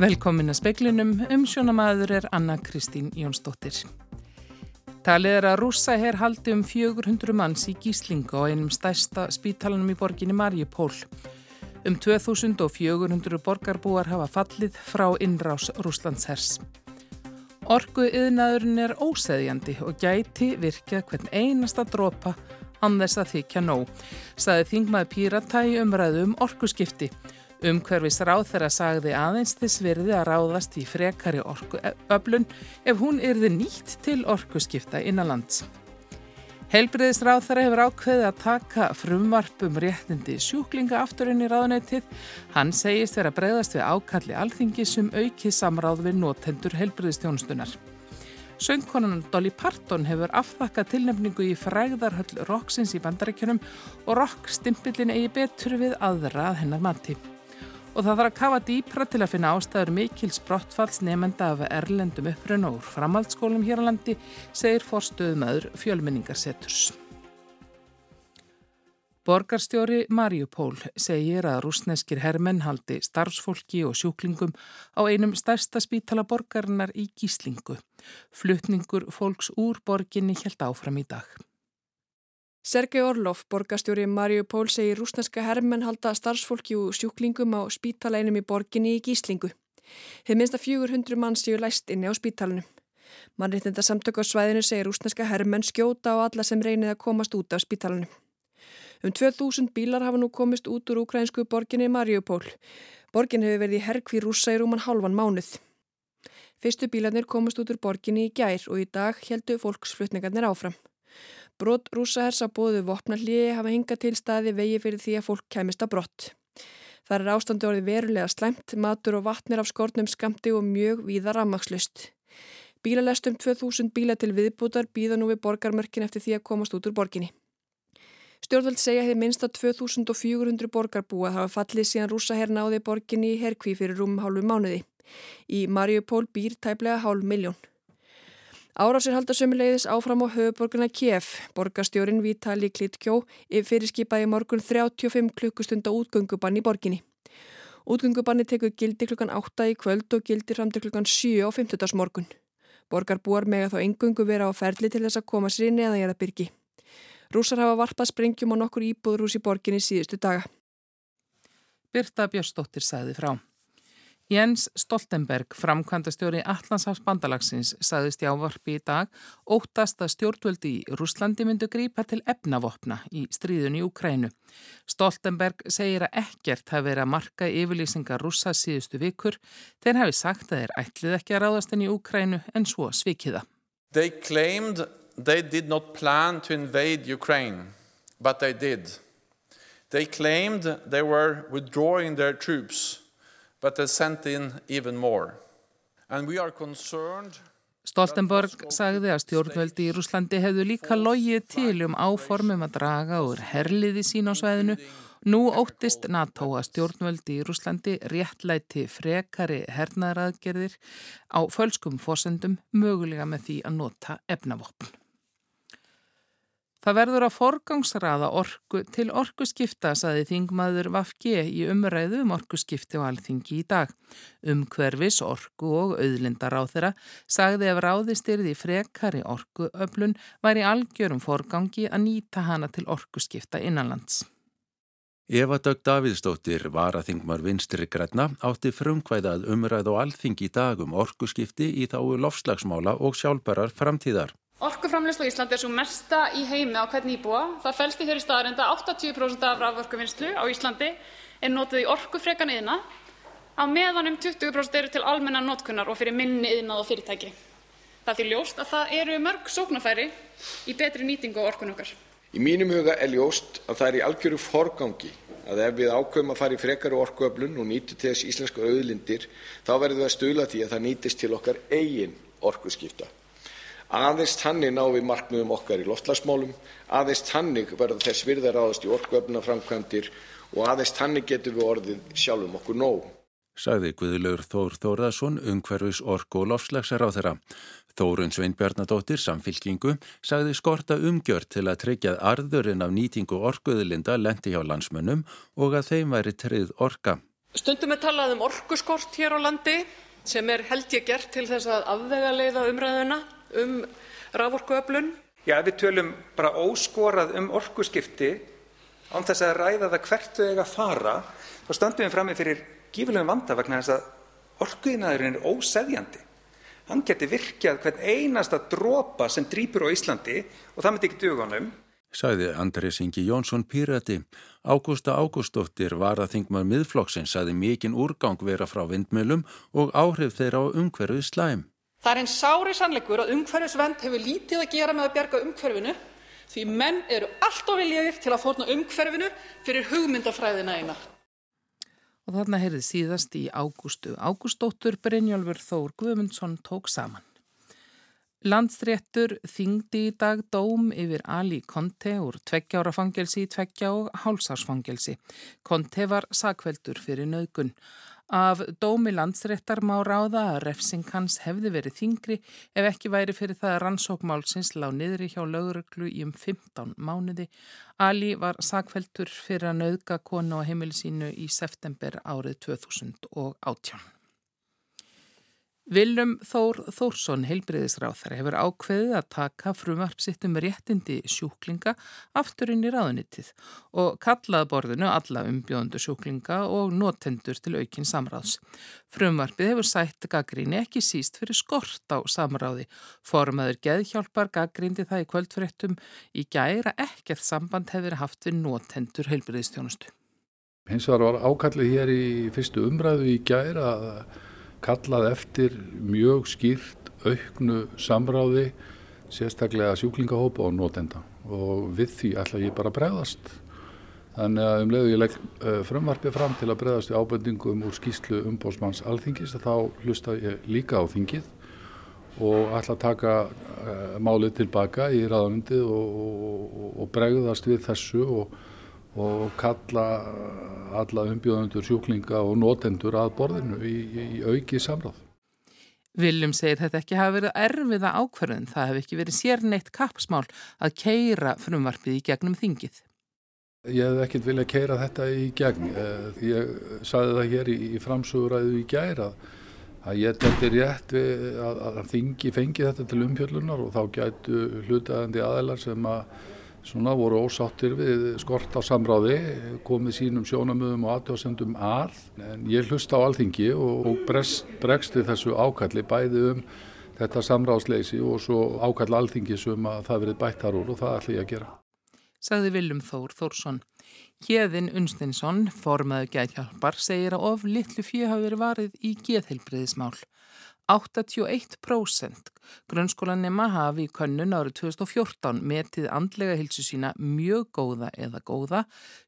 Velkomin að speklinum, umsjónamaður er Anna Kristín Jónsdóttir. Talið er að rúsa hér haldi um 400 manns í gíslinga á einum stærsta spítalanum í borginni Marjupól. Um 2400 borgarbúar hafa fallið frá innrás Rúslandshers. Orgu yðnaðurinn er óseðjandi og gæti virkað hvern einasta dropa án þess að þykja nóg, saði þingmaði Pírata í umræðu um orguskipti. Umhverfis ráð þeirra sagði aðeins þess virði að ráðast í frekari orkuöflun ef hún yrði nýtt til orkuskipta innanlands. Helbriðis ráð þeirra hefur ákveðið að taka frumvarpum réttindi sjúklinga afturinn í ráðnettið. Hann segist vera breyðast við ákalli alþingi sem aukið samráð við notendur helbriðistjónustunar. Söngkonan Dolly Parton hefur afþakkað tilnefningu í frægðarhöll Roksins í bandarækjunum og Rokkstimpillin eigi betur við aðra að hennar mati og það þarf að kafa dýpra til að finna ástæður mikil sprottfalls nefnda af erlendum uppröðun og framhaldsskólum hér á landi, segir forstöðumöður fjölmenningarseturs. Borgarstjóri Mariupól segir að rúsneskir hermenn haldi starfsfólki og sjúklingum á einum stærsta spítala borgarinnar í Gíslingu. Flutningur fólks úr borginni held áfram í dag. Sergei Orlof, borgastjóri Mariupól, segir rúsneska herrmenn halda starfsfólki og sjúklingum á spítalænum í borginni í Gíslingu. Þeir minnst að 400 mann séu læst inni á spítalunum. Mannreitinda samtök á svæðinu segir rúsneska herrmenn skjóta á alla sem reynið að komast út af spítalunum. Um 2000 bílar hafa nú komist út úr ukrainsku borginni Mariupól. Borgin hefur verið í herkví rúsa í rúman halvan mánuð. Fyrstu bílarnir komist út úr borginni í gær og í dag heldu fólksflutningarnir áfram. Brot rúsahers að bóðu vopnallíi hafa hingað til staði vegi fyrir því að fólk kemist að brott. Það er ástandu orði verulega slemt, matur og vatnir af skortnum skamti og mjög víða rammakslust. Bílalestum 2000 bíla til viðbútar býða nú við borgarmörkin eftir því að komast út úr borginni. Stjórnvöld segja hefði minnst að 2400 borgarbúa hafa fallið síðan rúsaherr náði borginni í herkví fyrir rúm hálfu mánuði. Í Mariupól býr tæplega hálf miljón. Árásir halda sömuleiðis áfram á höfuborguna Kiev. Borgastjórin Vítali Klitkjó fyrirskipaði morgun 35 klukkustunda útgöngubann í borginni. Útgöngubanni tekur gildi klukkan 8 í kvöld og gildi fram til klukkan 7 á 50. morgun. Borgarbúar mega þá engöngu vera á ferli til þess að koma sér í neðanjæðabyrgi. Rúsar hafa varpað sprengjum á nokkur íbúðrús í borginni síðustu daga. Birta Björnsdóttir sagði frá. Jens Stoltenberg, framkvæmdastjóri Allandsháms bandalagsins, saðist í ávarpi í dag óttast að stjórnvöldi í Rúslandi myndu grípa til efnavopna í stríðun í Ukrænu. Stoltenberg segir að ekkert hafi verið að marka yfirlýsingar rússa síðustu vikur þeir hafi sagt að þeir ætlið ekki að ráðast inn í Ukrænu en svo svikiða. They claimed they did not plan to invade Ukraine, but they did. They claimed they were withdrawing their troops but they sent in even more. And we are concerned Stoltenberg sagði að stjórnvöldi í Rúslandi hefðu líka logið til um áformum að draga úr herliði sín á sveðinu. Nú óttist NATO að stjórnvöldi í Rúslandi réttlæti frekari hernaðaraðgerðir á fölskum fósendum mögulega með því að nota efnavopn. Það verður að forgangsraða orku til orkuskipta, saði þingmaður Vafge í umræðu um orkuskipti á alþingi í dag. Um hverfis orku og auðlindar á þeirra sagði ef ráðistyrði frekari orkuöflun væri algjörum forgangi að nýta hana til orkuskipta innanlands. Eva Dögg Davíðsdóttir var að þingmar vinstri græna átti frumkvæðað umræð og alþingi í dag um orkuskipti í þáu lofslagsmála og sjálfbarar framtíðar. Orkuframleyslu á Íslandi er svo mesta í heimi á hvern íbúa. Það fælst í þeirri staðarind að 80% af raforkuvinnslu á Íslandi er notið í orkufrekan yðna á meðan um 20% eru til almenna notkunnar og fyrir minni yðnað og fyrirtæki. Það er því ljóst að það eru mörg sóknarfæri í betri nýtingu á orkun okkar. Í mínum huga er ljóst að það er í algjöru forgangi að ef við ákveðum að fara í frekari orkuöflun og nýtu til þess íslenska auðlindir þá verður við að stula því að það nýtist til okkar eigin orkuskipta. Aðeins þannig náum við markmiðum okkar í loftslagsmálum, aðeins þannig verða þess virði að ráðast í orkuöflunarframkvæmdir og aðeins þannig getum við orðið sjálfum okkur nóg. Sagði Guðlaugur Þór Þórðarsson, umhverfis orku og lofslagsar á þeirra. Þórun Sveinbjarnadóttir, samfylkingu, sagði skorta umgjört til að tryggjað arðurinn af nýtingu orkuðlinda lendi hjá landsmönnum og að þeim væri treyð orka. Stundum er talað um orkuskort hér á landi sem er held ég gert til þess að afvega leiða umræðuna um raforkuöflun. Já, við tölum bara óskorað um orkuskipti án þess að ræða það hvert þau eiga að fara, þá stöndum við frammi fyrir gífurlegum vanda vegna þess að orkuiðnaðurinn er óseðjandi. Hann geti virkjað hvern einasta dropa sem drýpur á Íslandi og það myndi ekki dugunum. Sæði Andrés Ingi Jónsson Pírati. Ágústa Ágústóttir var að þingmar miðflokksins sæði mikinn úrgang vera frá vindmjölum og áhrif þeirra á umhverfið slæm. Það er einn sári sannleikur að umhverfisvend hefur lítið að gera með að bjarga umhverfinu því menn eru allt of viljagir til að fórna umhverfinu fyrir hugmyndafræðina eina. Og þarna heyrði síðast í ágústu. Ágústóttur Brynjólfur Þór Guðmundsson tók saman. Landsréttur þingdi í dag dóm yfir Ali Conte úr tveggjára fangelsi í tveggja og hálsársfangelsi. Conte var sakveldur fyrir nögun. Af dómi landsréttar má ráða að refsing hans hefði verið þingri ef ekki væri fyrir það að rannsókmálsins lág niðri hjá löguröglu í um 15 mánuði. Ali var sakveldur fyrir að nöðga konu á heimilisínu í september árið 2018. Viljum Þór Þórsson, heilbreyðisráþara, hefur ákveðið að taka frumvarpsitt um réttindi sjúklinga afturinn í ráðunittið og kallaða borðinu alla umbjóðundu sjúklinga og notendur til aukinn samráðs. Frumvarpið hefur sætt gaggríni ekki síst fyrir skort á samráði. Formaður geðhjálpar gaggrindi það í kvöldfréttum í gæra ekkert samband hefur haft við notendur heilbreyðistjónustu. Hins var ákallið hér í fyrstu umræðu í gæra að kallað eftir mjög skýrt auknu samráði sérstaklega sjúklingahópa og nótenda og við því ætla ég bara að bregðast. Þannig að um leiðu ég legg uh, frumvarpið fram til að bregðast í ábendingum úr skýslu umbósmanns alþingis þá hlusta ég líka á þingið og ætla að taka uh, málið tilbaka í raðanundið og, og, og bregðast við þessu og og kalla alla umbjóðendur sjúklinga og notendur að borðinu í, í auki samráð. Viljum segir þetta ekki hafa verið erfiða ákverðin. Það hef ekki verið sérneitt kappsmál að keira frumvarpið í gegnum þingið. Ég hef ekkert viljað keira þetta í gegn. Eh, ég saði það hér í framsöguræðu í gæra að ég telti rétt að, að þingi fengi þetta til umfjöllunar og þá gætu hlutaðandi aðelar sem að svona voru ósáttir við skort á samráði, komið sínum sjónamöðum og aðtjóðsendum að. En ég hlusta á alþingi og, og bregst, bregst við þessu ákalli bæði um þetta samráðsleysi og svo ákall alþingi sem að það verið bættar úr og það ætla ég að gera. Sagði Viljum Þór Þórsson. Hjeðin Unstinsson, formaðu gæðhjálpar, segir að of litlu fyrir hafi verið varið í geðheilbreyðismál. 81% grunnskólanema hafi í könnun árið 2014 metið andlega hilsu sína mjög góða eða góða.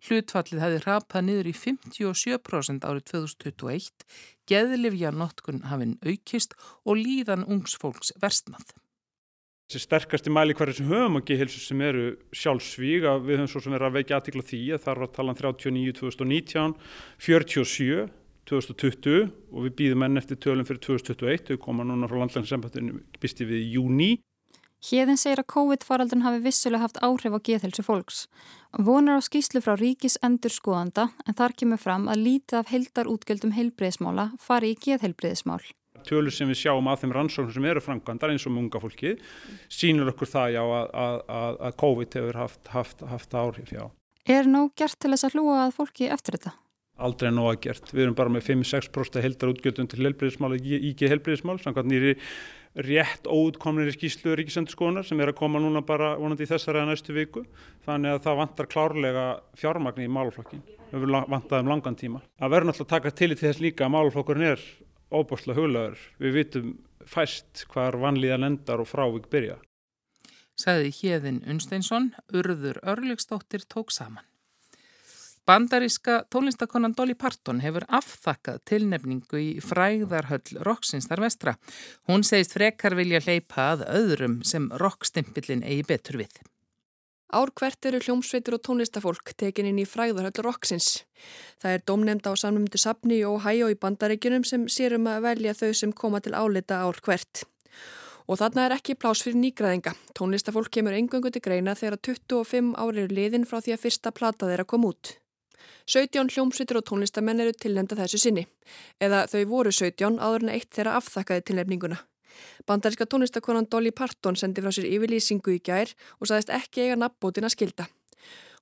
Hlutfallið hefði rapað niður í 57% árið 2021, geðlifja notkun hafinn aukist og líðan ungsfólks verstnað. Þessi sterkasti mæli hverju sem höfum ekki hilsu sem eru sjálfsvíg að við höfum svo sem verið að veikja aðtikla því að það er að tala um 39 2019, 47 2020 og við býðum enn eftir tölum fyrir 2021, þau koma núna frá landlægnsempatinu býsti við í júni. Hjeðin segir að COVID-faraldun hafi vissulega haft áhrif á geðhelsu fólks. Vonar á skýslu frá ríkis endur skoðanda en þar kemur fram að lítið af heldar útgjöldum heilbreyðismála fari í geðheilbreyðismál. Tölur sem við sjáum að þeim rannsóknum sem eru framkvæmdar eins og með unga fólki sínur okkur það já að, að, að COVID hefur haft, haft, haft áhrif já. Er nóg gert til þess að hlúa að fólki eftir þetta? Aldrei nóg að gert. Við erum bara með 5-6% heldar útgjöldun til helbriðismál og ekki helbriðismál, samkvæmt nýri rétt óutkomnir í skýslu ríkisendurskoðunar sem er að koma núna bara vonandi í þessari að næstu viku. Þannig að það vantar klárlega fjármagni í málflokkin. Við vantaðum langan tíma. Það verður náttúrulega að taka til í þess líka að málflokkurinn er óbúrslega huglaður. Við vitum fæst hvar vanlíðan endar og frávik byrja. Saði Hjeðin Unsteinsson, Urður Örlygsdóttir tók saman. Bandaríska tónlistakonan Dolly Parton hefur afþakkað tilnefningu í fræðarhöll Roksinstar vestra. Hún segist frekar vilja hleypa að öðrum sem rockstimpillin eigi betur við. Ár hvert eru hljómsveitur og tónlistafólk tekin inn í fræðarhöll Roksins. Það er domnemnda á samnumdu sapni og hæjó í bandaríkunum sem sérum að velja þau sem koma til álita ár hvert. Og þarna er ekki plás fyrir nýgraðinga. Tónlistafólk kemur engöngu til greina þegar 25 ári eru liðin frá því að fyrsta plata þeirra kom út. 17 hljómsveitur og tónlistamenn eru tilnefnda þessu sinni. Eða þau voru 17 áður en eitt þeirra afþakkaði tilnefninguna. Bandaríska tónlistakonan Dolly Parton sendi frá sér yfirlýsingu í gær og saðist ekki eiga nafnbótin að skilda.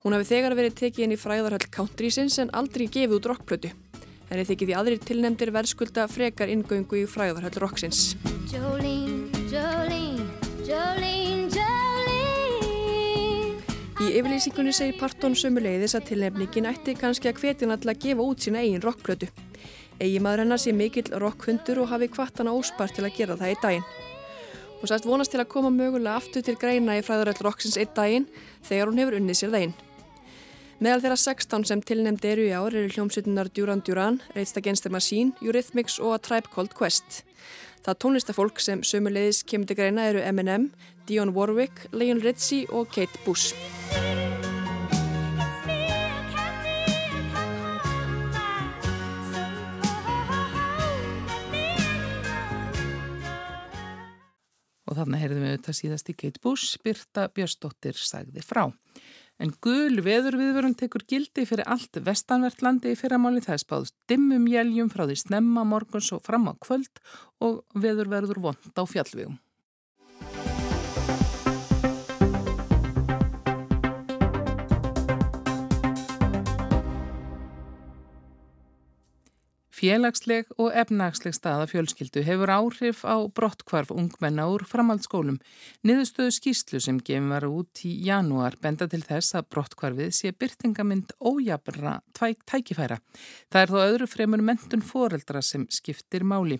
Hún hafi þegar verið tekið inn í fræðarhöll countrysins en aldrei gefið út rockplötu. Henni þykir því aðrir tilnefndir verðskulda frekar ingöngu í fræðarhöll rocksins. Jolene, Jolene, Jolene. Í yfirlýsingunni segir Parton sömuleiðis að tilnefningin ætti kannski að hvetjana til að gefa út sína eigin rockplötu. Egimaður hennar sé mikill rockhundur og hafi kvartana óspart til að gera það í daginn. Hún sæst vonast til að koma mögulega aftur til greina í fræðaröll rocksins einn daginn þegar hún hefur unnið sér daginn. Meðal þeirra 16 sem tilnemdi eru í ár eru hljómsveitunar Duran Duran, Rage Against the Machine, Eurythmics og A Tribe Called Quest. Það tónlistafólk sem sömulegis kemur til greina eru Eminem, Dionne Warwick, Leon Ritchie og Kate Bush. og þannig heyrðum við auðvitað síðast í Kate Bush, Birta Björnsdóttir sagði frá. En gul veðurviðvörun tekur gildi fyrir allt vestanvertlandi í fyrramáli það er spáðst dimmum jæljum frá því snemma morguns og fram á kvöld og veðurverður vond á fjallvegum. Félagsleg og efnagsleg staða fjölskyldu hefur áhrif á brottkvarf ungmenna úr framhaldsskólum. Niðurstöðu skýslu sem gefum var út í janúar benda til þess að brottkvarfið sé byrtingamind ójabra tækifæra. Það er þó öðru fremur mentun foreldra sem skiptir máli.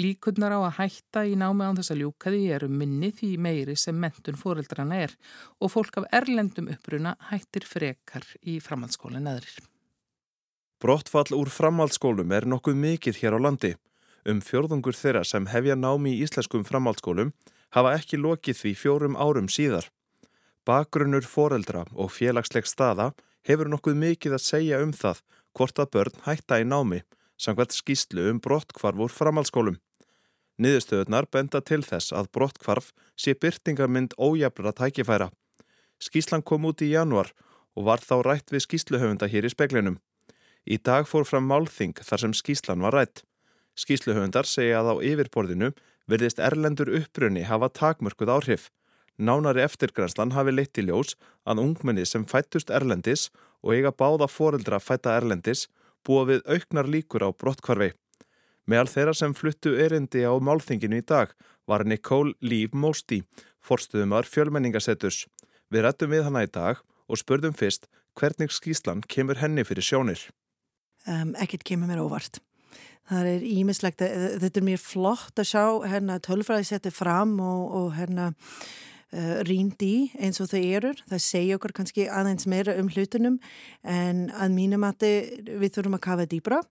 Líkunnar á að hætta í námi án þess að ljúka því eru minni því meiri sem mentun foreldrana er og fólk af erlendum uppruna hættir frekar í framhaldsskólinn aðrir. Brottfall úr framhaldsskólum er nokkuð mikið hér á landi. Um fjörðungur þeirra sem hefja námi í íslenskum framhaldsskólum hafa ekki lokið því fjórum árum síðar. Bakgrunnur foreldra og félagsleg staða hefur nokkuð mikið að segja um það hvort að börn hætta í námi, samkvæmt skýslu um brottkvarf úr framhaldsskólum. Niðurstöðunar benda til þess að brottkvarf sé byrtingarmynd ójafnra tækifæra. Skýslan kom út í januar og var þá rætt við skýsluhöfunda hér í speklinum. Í dag fór fram málþing þar sem skíslan var rætt. Skísluhöfundar segja að á yfirborðinu verðist erlendur upprunni hafa takmörkuð áhrif. Nánari eftirgrænslan hafi leitt í ljós að ungmenni sem fættust erlendis og eiga báða foreldra fætta erlendis búa við auknar líkur á brottkvarfi. Meðal þeirra sem fluttu erindi á málþinginu í dag var Nicole Líf Mósti, forstuðumar fjölmenningasettus. Við rættum við hana í dag og spurðum fyrst hvernig skíslan kemur henni fyrir sjónir um, ekkert kemur mér óvart. Það er ímislegt, þetta er mér flott að sjá hérna tölfræði setja fram og, og hérna uh, rýnd í eins og þau eru. Það segja okkur kannski aðeins meira um hlutunum en að mínum að við þurfum að kafa dýbra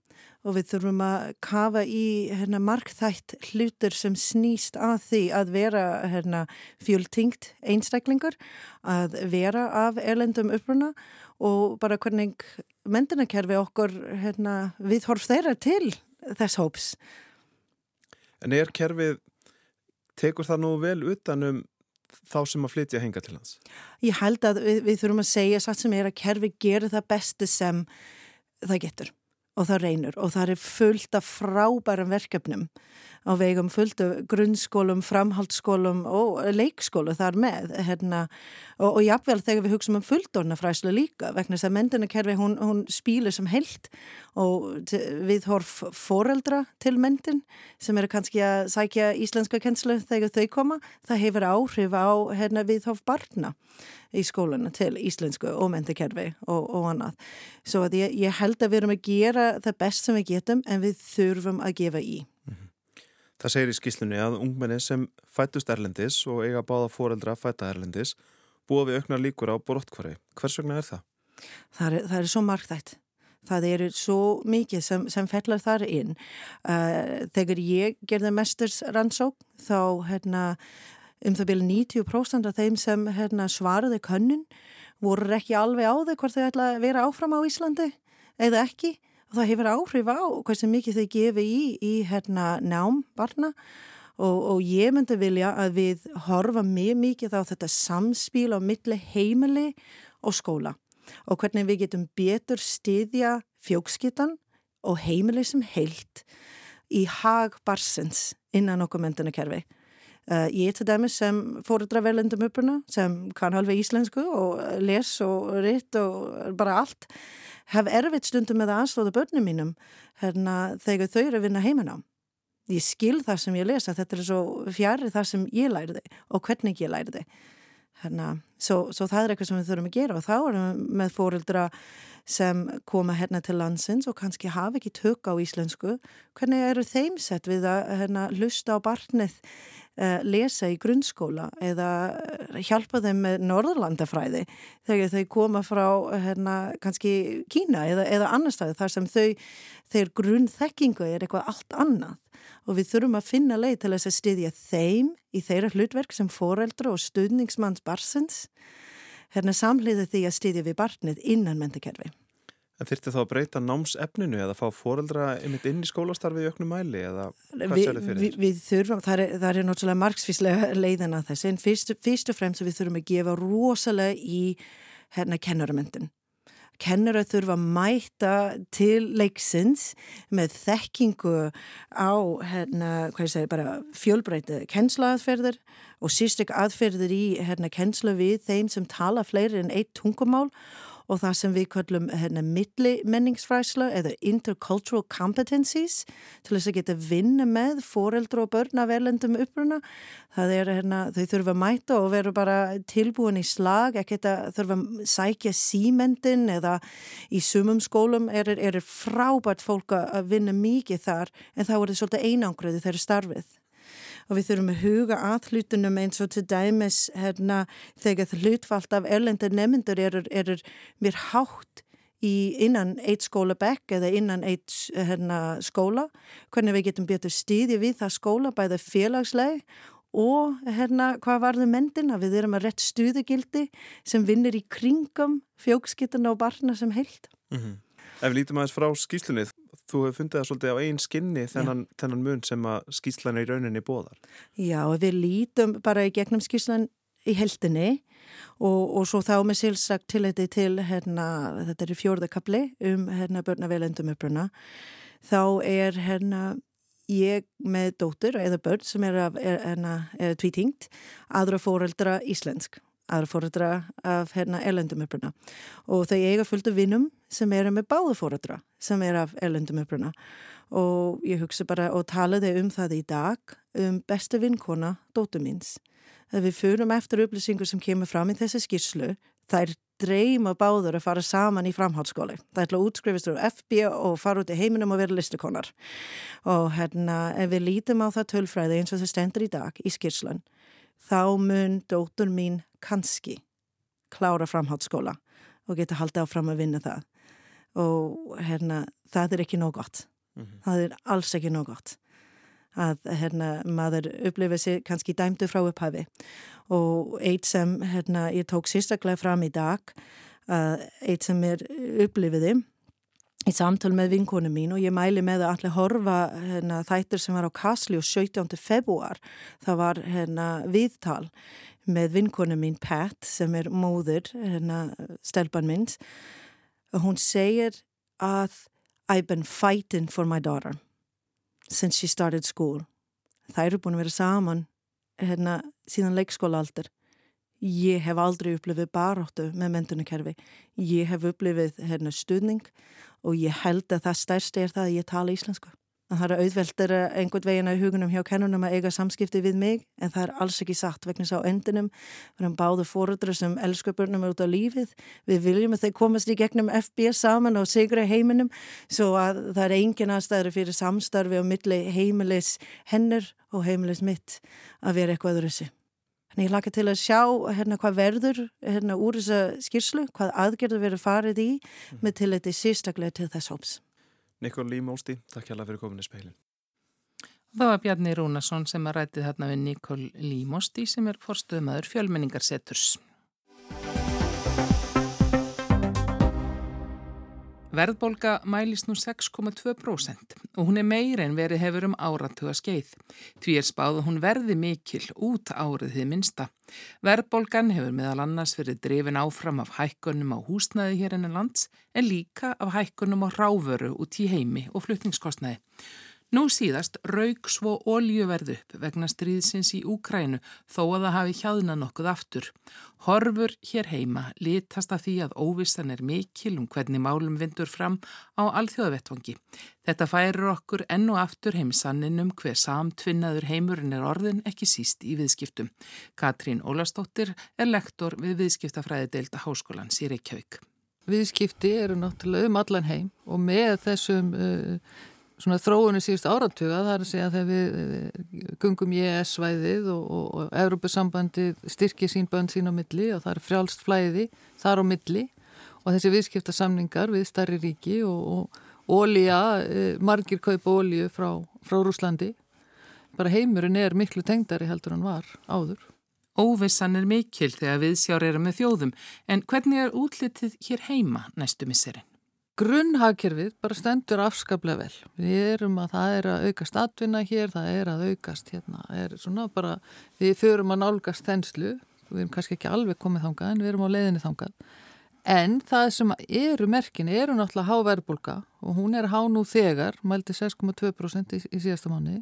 og við þurfum að kafa í hérna, markþætt hlutur sem snýst að því að vera hérna, fjöltingt einstaklingur, að vera af erlendum uppruna og bara hvernig mendinakerfi okkur hérna, við horf þeirra til þess hóps. En er kerfið, tekur það nú vel utanum þá sem að flytja henga til hans? Ég held að við, við þurfum að segja satt sem er að kerfi gera það besti sem það getur og það reynur og það er fullt af frábærum verkefnum á vegum fullt af grunnskólum, framhaldsskólum og leikskólu þar með hérna, og, og jáfnvel þegar við hugsaum um fulldornafræslu líka vegna þess að mendinakerfi hún, hún spílir sem held og við horf foreldra til mendin sem eru kannski að sækja íslenska kennslu þegar þau koma, það hefur áhrif á hérna, við horf barna í skólanu til íslensku og mentakerfi og, og annað. Svo að ég, ég held að við erum að gera það best sem við getum en við þurfum að gefa í. Mm -hmm. Það segir í skýslunni að ungmenni sem fættust erlendis og eiga báða foreldra að fætta erlendis búa við auknar líkur á borottkvari. Hvers vegna er það? Það er, það er svo margþætt. Það eru svo mikið sem, sem fellar þar inn. Uh, þegar ég gerði mesturs rannsók þá hérna um það byrju 90% af þeim sem hérna, svaraði könnun voru ekki alveg á þau hvort þau ætla að vera áfram á Íslandi eða ekki. Og það hefur áhrif á hversu mikið þau gefi í, í hérna, nám barna. Og, og ég myndi vilja að við horfa mjög mikið á þetta samspíl á milli heimili og skóla. Og hvernig við getum betur stiðja fjókskittan og heimilið sem heilt í hag barsins innan okkur mentunakerfi. Uh, ég til dæmis sem fórundra velendum uppurna sem kann halveg íslensku og les og ritt og bara allt hef erfitt stundum með að aðstóða börnum mínum hérna, þegar þau eru að vinna heimann á. Ég skil það sem ég lesa, þetta er svo fjari það sem ég læriði og hvernig ég læriði. Hérna, svo, svo það er eitthvað sem við þurfum að gera og þá erum við með fóröldra sem koma hérna til landsins og kannski hafa ekki tök á íslensku. Hvernig eru þeim sett við að hérna, lusta á barnið Uh, lesa í grunnskóla eða hjálpa þeim með norðurlandafræði þegar þau koma frá hérna, kannski Kína eða, eða annar staði þar sem þau, þeir grunnþekkingu er eitthvað allt annað og við þurfum að finna leið til þess að styðja þeim í þeirra hlutverk sem foreldra og stuðningsmanns barsins hérna samliði því að styðja við barnið innan mentakerfi. En þyrti þá að breyta námsefninu eða fá foreldra einmitt inn í skólastarfi í auknum mæli eða hvað sér þið fyrir? Við, við þurfum, það er, það er náttúrulega margsfíslega leiðina þess en fyrst, fyrst og fremst við þurfum að gefa rosalega í hérna kennaramöndin. Kennara þurfa að mæta til leiksins með þekkingu á hérna, fjölbreytið kennslaðferðir og sístik aðferðir í hérna kennsla við þeim sem tala fleiri en eitt tungumál og það sem við kallum hérna, milli menningsfræsla eða intercultural competencies til þess að geta vinna með foreldra og börn af erlendum uppruna. Það er hérna, þau þurfa að mæta og veru bara tilbúin í slag, ekki þetta þurfa að sækja símendin eða í sumum skólum er, er frábært fólk að vinna mikið þar en þá er þetta svolítið einangröði þeirra starfið og við þurfum að huga að hlutunum eins og til dæmis hérna, þegar hlutfalt af erlendur nefndur er, er mér hátt innan eitt skólabekk eða innan eitt hérna, skóla, hvernig við getum betur stíði við það skóla bæða félagsleg og hérna hvað varðu mendina, við erum að rétt stuðugildi sem vinnir í kringum fjókskittina og barna sem heilt. Mm -hmm. Ef við lítum aðeins frá skýslunni, þú hefur fundið það svolítið á einn skinni þennan, þennan mun sem að skýslan er í rauninni bóðar. Já, við lítum bara í gegnum skýslan í heldinni og, og svo þá með sílsagt til þetta til, hérna, þetta er í fjórðakabli um hérna börnavelendum uppruna, þá er hérna ég með dóttur eða börn sem er, er, er, er tvítingt, aðra fóreldra íslensk aðra fóreldra af hérna erlendum uppruna og þau eiga fullt af vinnum sem eru með báðu fóreldra sem er af erlendum uppruna og ég hugsa bara og talaði um það í dag um besta vinkona dóttu míns. Þegar við fyrum eftir upplýsingur sem kemur fram í þessi skýrslu, er dreyma báður að fara saman í framhaldsskóli. Það ætla að útskrifast úr FB og fara út í heiminum og vera listekonar. Og hérna, ef við lítum á það tölfræði eins og það stendur í dag í skýrslan, þá mun dóttur mín kannski klára framhaldsskóla og geta haldið áfram að vinna það. Og hérna, það er ekki nóg gott. Mm -hmm. það er alls ekki nóg gott að hérna, maður upplifir sér kannski dæmdu frá upphæfi og eitt sem hérna, ég tók sérstaklega fram í dag eitt sem er upplifiði í samtal með vinkonu mín og ég mæli með að allir horfa hérna, þættir sem var á Kasli og 17. februar það var hérna, viðtal með vinkonu mín Pat sem er móður hérna, stelpan minns. Og hún segir að I've been fighting for my daughter since she started school. Það eru búin að vera saman hérna, síðan leikskóla aldur ég hef aldrei upplifið baróttu með mentunakerfi ég hef upplifið hérna, stuðning og ég held að það stærsti er það að ég tala íslensku Það er auðveldur einhvern veginn að hugunum hjá kennunum að eiga samskipti við mig en það er alls ekki satt vegna sá endinum. Við erum báðu fóröldra sem elskar börnum út á lífið. Við viljum að þeir komast í gegnum FBS saman og sigra heiminum svo að það er engin aðstæður fyrir samstarfi á milli heimilis hennur og heimilis mitt að vera eitthvað öðru þessi. Þannig ég laka til að sjá hérna hvað verður hérna úr þessa skýrslu, hvað aðgerður verður farið í með til þetta sérstaklega til þess hóps. Nikol Límósti, takk hjá það fyrir kominni speilin. Það var Bjarni Rúnarsson sem að rætið hérna við Nikol Límósti sem er forstuðumæður fjölmenningarseturs. Verðbólga mælist nú 6,2% og hún er meir en verið hefur um áratuga skeið. Því er spáð að hún verði mikil út árið þið minsta. Verðbólgan hefur meðal annars verið drefin áfram af hækkunum á húsnæði hér enn lands en líka af hækkunum á ráföru út í heimi og flutningskostnæði. Nú síðast raug svo óljuverð upp vegna stríðsins í Úkrænu þó að það hafi hjáðna nokkuð aftur. Horfur hér heima litast að því að óvissan er mikil um hvernig málum vindur fram á alþjóðavettvangi. Þetta færir okkur enn og aftur heimsannin um hver samtvinnaður heimurinn er orðin ekki síst í viðskiptum. Katrín Ólastóttir er lektor við viðskiptafræði deilda háskólan Sýri Kjauk. Viðskipti eru náttúrulega um allan heim og með þessum uh, svona þróunni síðust áratuga það er að segja að þegar við gungum í ES-svæðið og, og, og Európusambandi styrkir sín bönn sín á milli og það er frjálst flæði þar á milli og þessi viðskiptasamningar við starri ríki og, og ólíja, eh, margir kaupa ólíu frá, frá Rúslandi bara heimurinn er miklu tengdari heldur hann var áður. Óvissan er mikil þegar við sjáur erum með þjóðum en hvernig er útlitið hér heima næstu misserinn? Grunnhagkerfið bara stendur afskaplega vel. Við erum að það er að aukast atvinna hér, það er að aukast hérna, er svona bara, við förum að nálgast þenslu, við erum kannski ekki alveg komið þangað en við erum á leiðinni þangað. En það sem eru merkinni eru náttúrulega háverðbólka og hún er há nú þegar, mælti 6,2% í, í síðasta mánu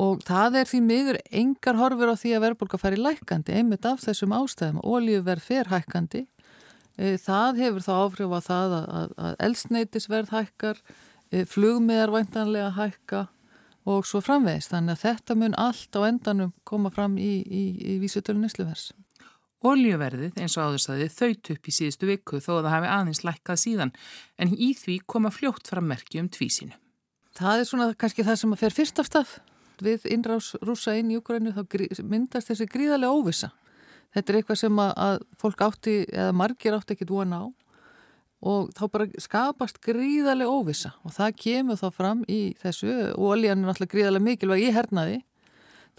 og það er því miður engar horfur á því að verðbólka færi lækandi einmitt af þessum ástæðum. Ólíuverð fer hækkandi E, það hefur þá áhrif að það að, að elsneitisverð hækkar, e, flugmiðar væntanlega hækka og svo framvegist. Þannig að þetta mun allt á endanum koma fram í, í, í vísutölu nýsluvers. Oljuverðið eins og áðurstaði þaut upp í síðustu viku þó að það hafi aðeins lækkað síðan en í því koma fljótt fram merki um tvísinu. Það er svona kannski það sem að fer fyrst af stað við innrás rúsa inn í Ukrænu þá myndast þessi gríðarlega óvisa þetta er eitthvað sem að, að fólk átti eða margir átti ekkit vona á og þá bara skapast gríðarlega óvisa og það kemur þá fram í þessu. Og oljan er náttúrulega gríðarlega mikilvæg í hernaði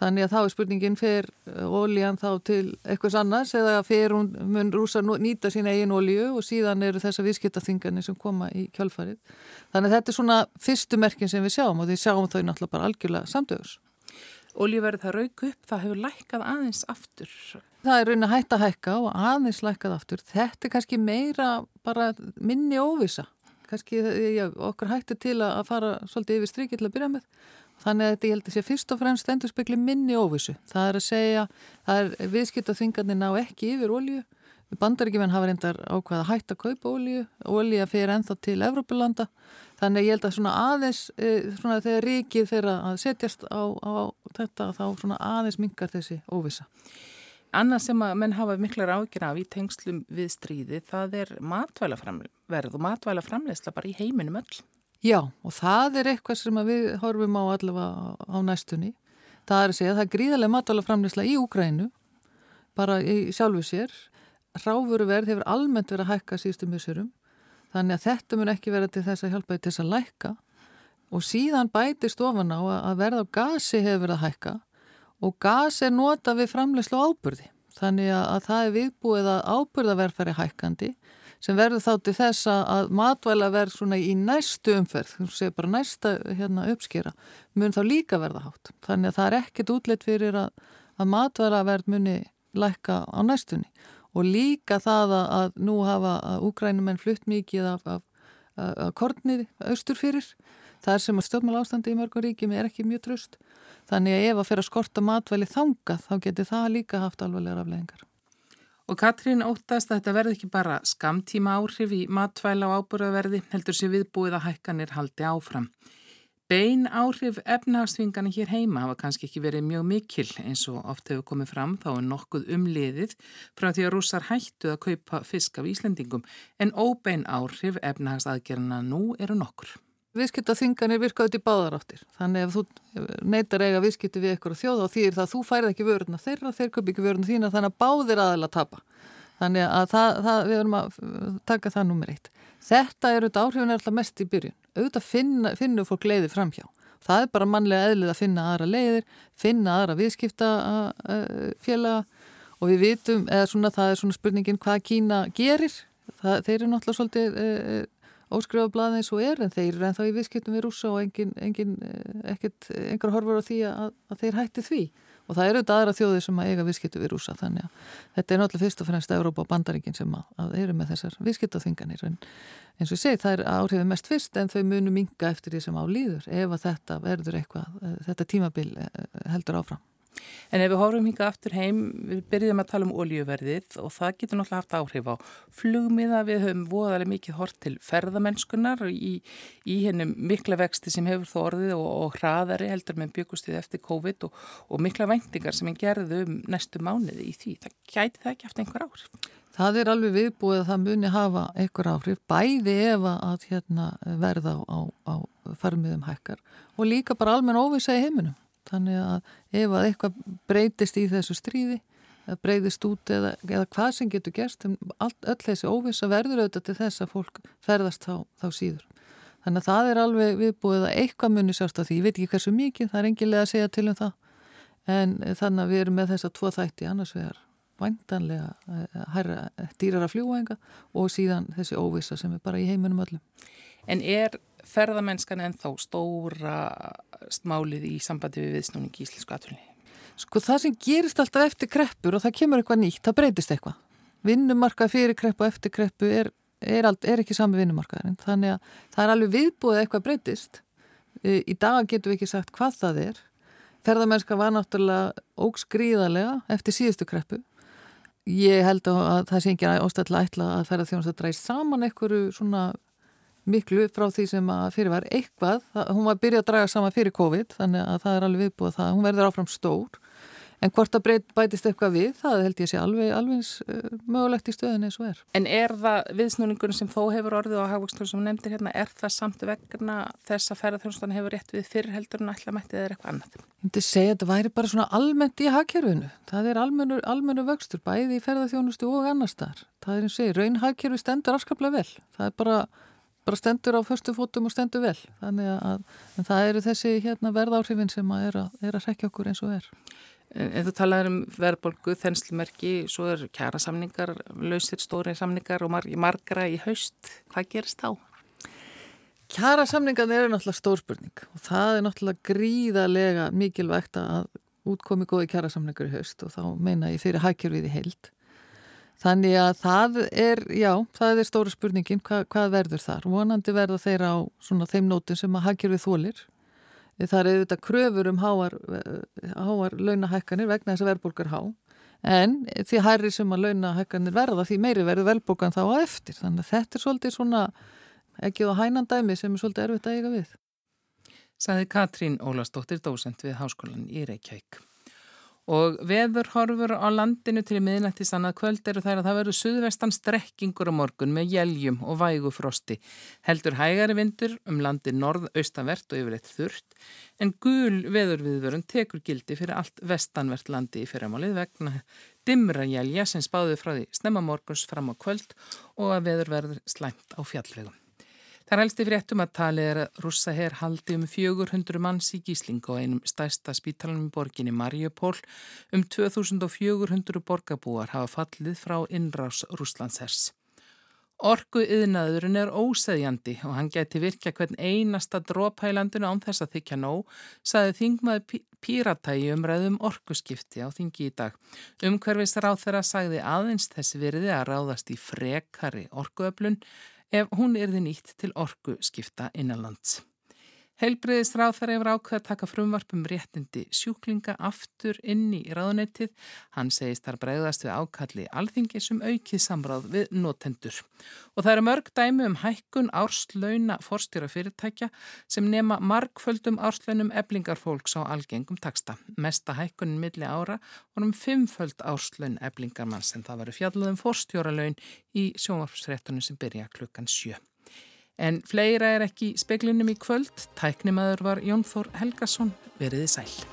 þannig að þá er spurningin fer oljan þá til eitthvað annars eða fer hún mun rúsa nýta sín eigin olju og síðan eru þessa viðskiptaþingarnir sem koma í kjálfarið þannig að þetta er svona fyrstu merkin sem við sjáum og því sjáum þau náttúrulega bara algjörlega samdögus Oljuverð það rauk upp, það hefur lækkað aðeins aftur það er raunin að hætta að hækka og aðeins lækkað aftur. Þetta er kannski meira bara minni óvisa. Kannski já, okkur hættir til að fara svolítið yfir strikið til að byrja með. Þannig að þetta ég held að sé fyrst og fremst endur spekli minni óvisu. Það er að segja, það er viðskipt að þingarnir ná ekki yfir ólju. Bandaríkjumenn hafa reyndar ákvað að hætta að kaupa ólju. Ólja fyrir enþá til Evrópulanda. Þannig að ég held að svona aðeins, e, svona þegar ríkið fyrir að setjast á, á þetta, þá svona aðeins mingar þessi óvisa. Annað sem að menn hafa miklar ágjur af í tengslum við stríði það er matvælaframverð og matvælaframleysla bara í heiminum öll. Já og það er eitthvað sem við horfum á allavega á næstunni. Það er að segja að það er gríðarlega matvælaframleysla í Úgrænu bara í sjálfu sér. Ráfuruverð hefur almennt verið að hækka síðustu mjössurum þannig að þetta mun ekki vera til þess að hjálpa til þess að lækka og síðan bætist ofan á að verð á gasi hefur verið að hækka og gas er nota við framlegslu ábyrði. Þannig að það er viðbúið að ábyrðaverð hækkandi sem verður þá til þess að matvæla verð svona í næstu umferð, þú segir bara næsta hérna, uppskera, mun þá líka verða hátt. Þannig að það er ekkert útleitt fyrir að, að matvæla verð muni lækka á næstunni og líka það að, að nú hafa úgrænumenn flutt mikið af, af, kornið austur fyrir, það er sem að stjórnmála ástandi í mörgum ríkjum er ekki mjög tröst Þannig að ef að fyrir að skorta matvæli þanga þá getur það líka haft alvarlegar afleggingar. Og Katrín óttast að þetta verði ekki bara skamtíma áhrif í matvæla og ábúröðverði heldur sér viðbúið að hækkanir haldi áfram. Bein áhrif efnahagsþvingana hér heima hafa kannski ekki verið mjög mikil eins og oft hefur komið fram þá er nokkuð umliðið frá því að rússar hættu að kaupa fisk af Íslandingum en óbein áhrif efnahagsaðgerna nú eru nokkur viðskiptaþinganir virka út í báðaráttir þannig ef þú neytar eiga viðskipti við ykkur og þjóða og þýr það að þú færð ekki vöruna þeirra, þeir köp ekki vöruna þína þannig að báðir aðeins að tapa. Þannig að það, það, við erum að taka það nummer eitt. Þetta er auðvitað áhrifin er alltaf mest í byrjun. Auðvitað finna, finnur fólk leiði framhjá það er bara mannlega eðlið að finna aðra leiðir finna aðra viðskiptafélaga og við vitum eða svona það er svona spurningin hvað Kína gerir. Það, þeir eru náttúrulega svolítið óskrifa blaði eins og er en þeir eru ennþá í viðskiptum við rúsa og engin, engin, eh, ekkert, engar horfur á því að, að þeir hætti því og það eru þetta aðra þjóðir sem að eiga viðskiptu við rúsa þannig að þetta er náttúrulega fyrst og fremst Európa og bandaríkin sem að, að eru með þessar viðskiptaþinganir en eins og ég segi það er áhrifið mest fyrst en þau munu minga eftir því sem á líður ef að þetta verður eitthvað, eh, þetta tímabil heldur áfram. En ef við horfum hingað aftur heim, við byrjum að tala um oljuverðið og það getur náttúrulega haft áhrif á flugmiða. Við höfum voðalega mikið hort til ferðamennskunar í, í hennum mikla vexti sem hefur þó orðið og, og hraðari heldur með byggustið eftir COVID og, og mikla væntingar sem er gerðu um næstu mánuði í því. Það gæti það ekki haft einhver áhrif? Það er alveg viðbúið að það muni hafa einhver áhrif, bæði ef að hérna, verða á, á, á farmiðum hækkar og líka bara almenn óvisa í heiminum þannig að ef að eitthvað breytist í þessu stríði breyðist út eða, eða hvað sem getur gerst all, öll þessi óvisa verður auðvitað til þess að fólk ferðast þá, þá síður. Þannig að það er alveg viðbúið að eitthvað muni sjást á því, ég veit ekki hversu mikið það er engilega að segja til um það. En þannig að við erum með þessa tvo þætti. Annars vegar væntanlega hærra, dýrar að fljúa enga og síðan þessi óvisa sem er bara í heiminum öllum. En er ferðamennskan en þá stóra smálið í sambandi við viðsnúning í Íslensku atvinni? Sko það sem gerist alltaf eftir kreppur og það kemur eitthvað nýtt, það breytist eitthvað. Vinnumarkað fyrir kreppu og eftir kreppu er, er, allt, er ekki sami vinnumarkaðarinn. Þannig að það er alveg viðbúið eitthvað breytist. Í dag getum við ekki sagt hvað það er. Ferðamennska var náttúrulega ógsgríðarlega eftir síðustu kreppu. Ég held að það sé ekki ástæðilega ætla að að dræst saman einhverju svona miklu frá því sem að fyrir var eitthvað, það, hún var byrjað að draga sama fyrir COVID þannig að það er alveg viðbúið það, hún verður áfram stór. En hvort að breyt, bætist eitthvað við, það held ég sé alveg alveg uh, mögulegt í stöðin eins og er. En er það viðsnúningunum sem þó hefur orðið á hagvöxtur sem nefndir hérna, er það samt vegna þess að ferðarþjónustan hefur rétt við fyrir heldur en alltaf mættið eða eitthvað annað? Ég myndi segja að þetta væri bara svona almennt í hagkerfinu, það er almennu, almennu vöxtur bæði í ferðarþjónustu og annars þar, það er eins og segja, raun hagkerfi stendur afskaplega vel, það er bara bara stendur á förstu fótum og stendur vel. Þannig að það eru þessi hérna, verðáhrifin sem að er að, að rekja okkur eins og er. En þú talaður um verðbolgu, þenslumerki svo er kjara samningar lausir stóri samningar og mar margra í haust, hvað gerist þá? Kjara samningar eru náttúrulega stórspurning og það er náttúrulega gríðarlega mikilvægt að útkomi góði kjara samningar í haust og þá meina ég fyrir hækjurvið í heild Þannig að það er, já, það er stóra spurningin, Hva, hvað verður þar? Vonandi verða þeir á svona þeim nótum sem að haggjur við þólir. Það er auðvitað kröfur um háar, háar launahækkanir vegna þess að verðbólgar há. En því hærri sem að launahækkanir verða, því meiri verður verðbólgan þá á eftir. Þannig að þetta er svolítið svona, ekki á hænandæmi sem er svolítið erfitt að eiga við. Saði Katrín Ólastóttir, dósent við Háskólan í Reykjavík. Og veðurhorfur á landinu til miðnætti sannað kvöld eru þær að það veru suðvestan strekkingur á morgun með jæljum og vægufrosti. Heldur hægari vindur um landi norð-austanvert og yfirleitt þurft en gul veðurviðvörun tekur gildi fyrir allt vestanvert landi í fyrramálið vegna dimra jælja sem spáði frá því snemma morguns fram á kvöld og að veður verður slæmt á fjallvegum. Það er helsti fréttum að talið er að rússa hér haldi um 400 manns í gíslingu á einum stærsta spítalanum í borginni Mariupól. Um 2400 borgarbúar hafa fallið frá innrás Rúslandshers. Orgu yðnaðurinn er óseðjandi og hann geti virkja hvern einasta dróphælandinu án þess að þykja nóg, saði þingmaði píratægi umræðum orguskipti á þingi í dag. Umhverfis ráð þeirra sagði aðeins þess virði að ráðast í frekari orguöflun ef hún erði nýtt til orgu skipta innanlands. Heilbreyðisráð þar hefur ákveð að taka frumvarpum réttindi sjúklinga aftur inn í ráðnettið. Hann segist þar bregðast við ákalli alþingi sem aukið samráð við notendur. Og það eru mörg dæmi um hækkun árslauna forstjóra fyrirtækja sem nema margföldum árslaunum eblingarfólks á algengum taksta. Mesta hækkunin milli ára vorum fimmföld árslaun eblingarmann sem það varu fjalluðum forstjóralaun í sjónvarpsréttunum sem byrja klukkan sjö. En fleira er ekki speklinum í kvöld. Tæknimaður var Jón Þór Helgason. Veriði sæl.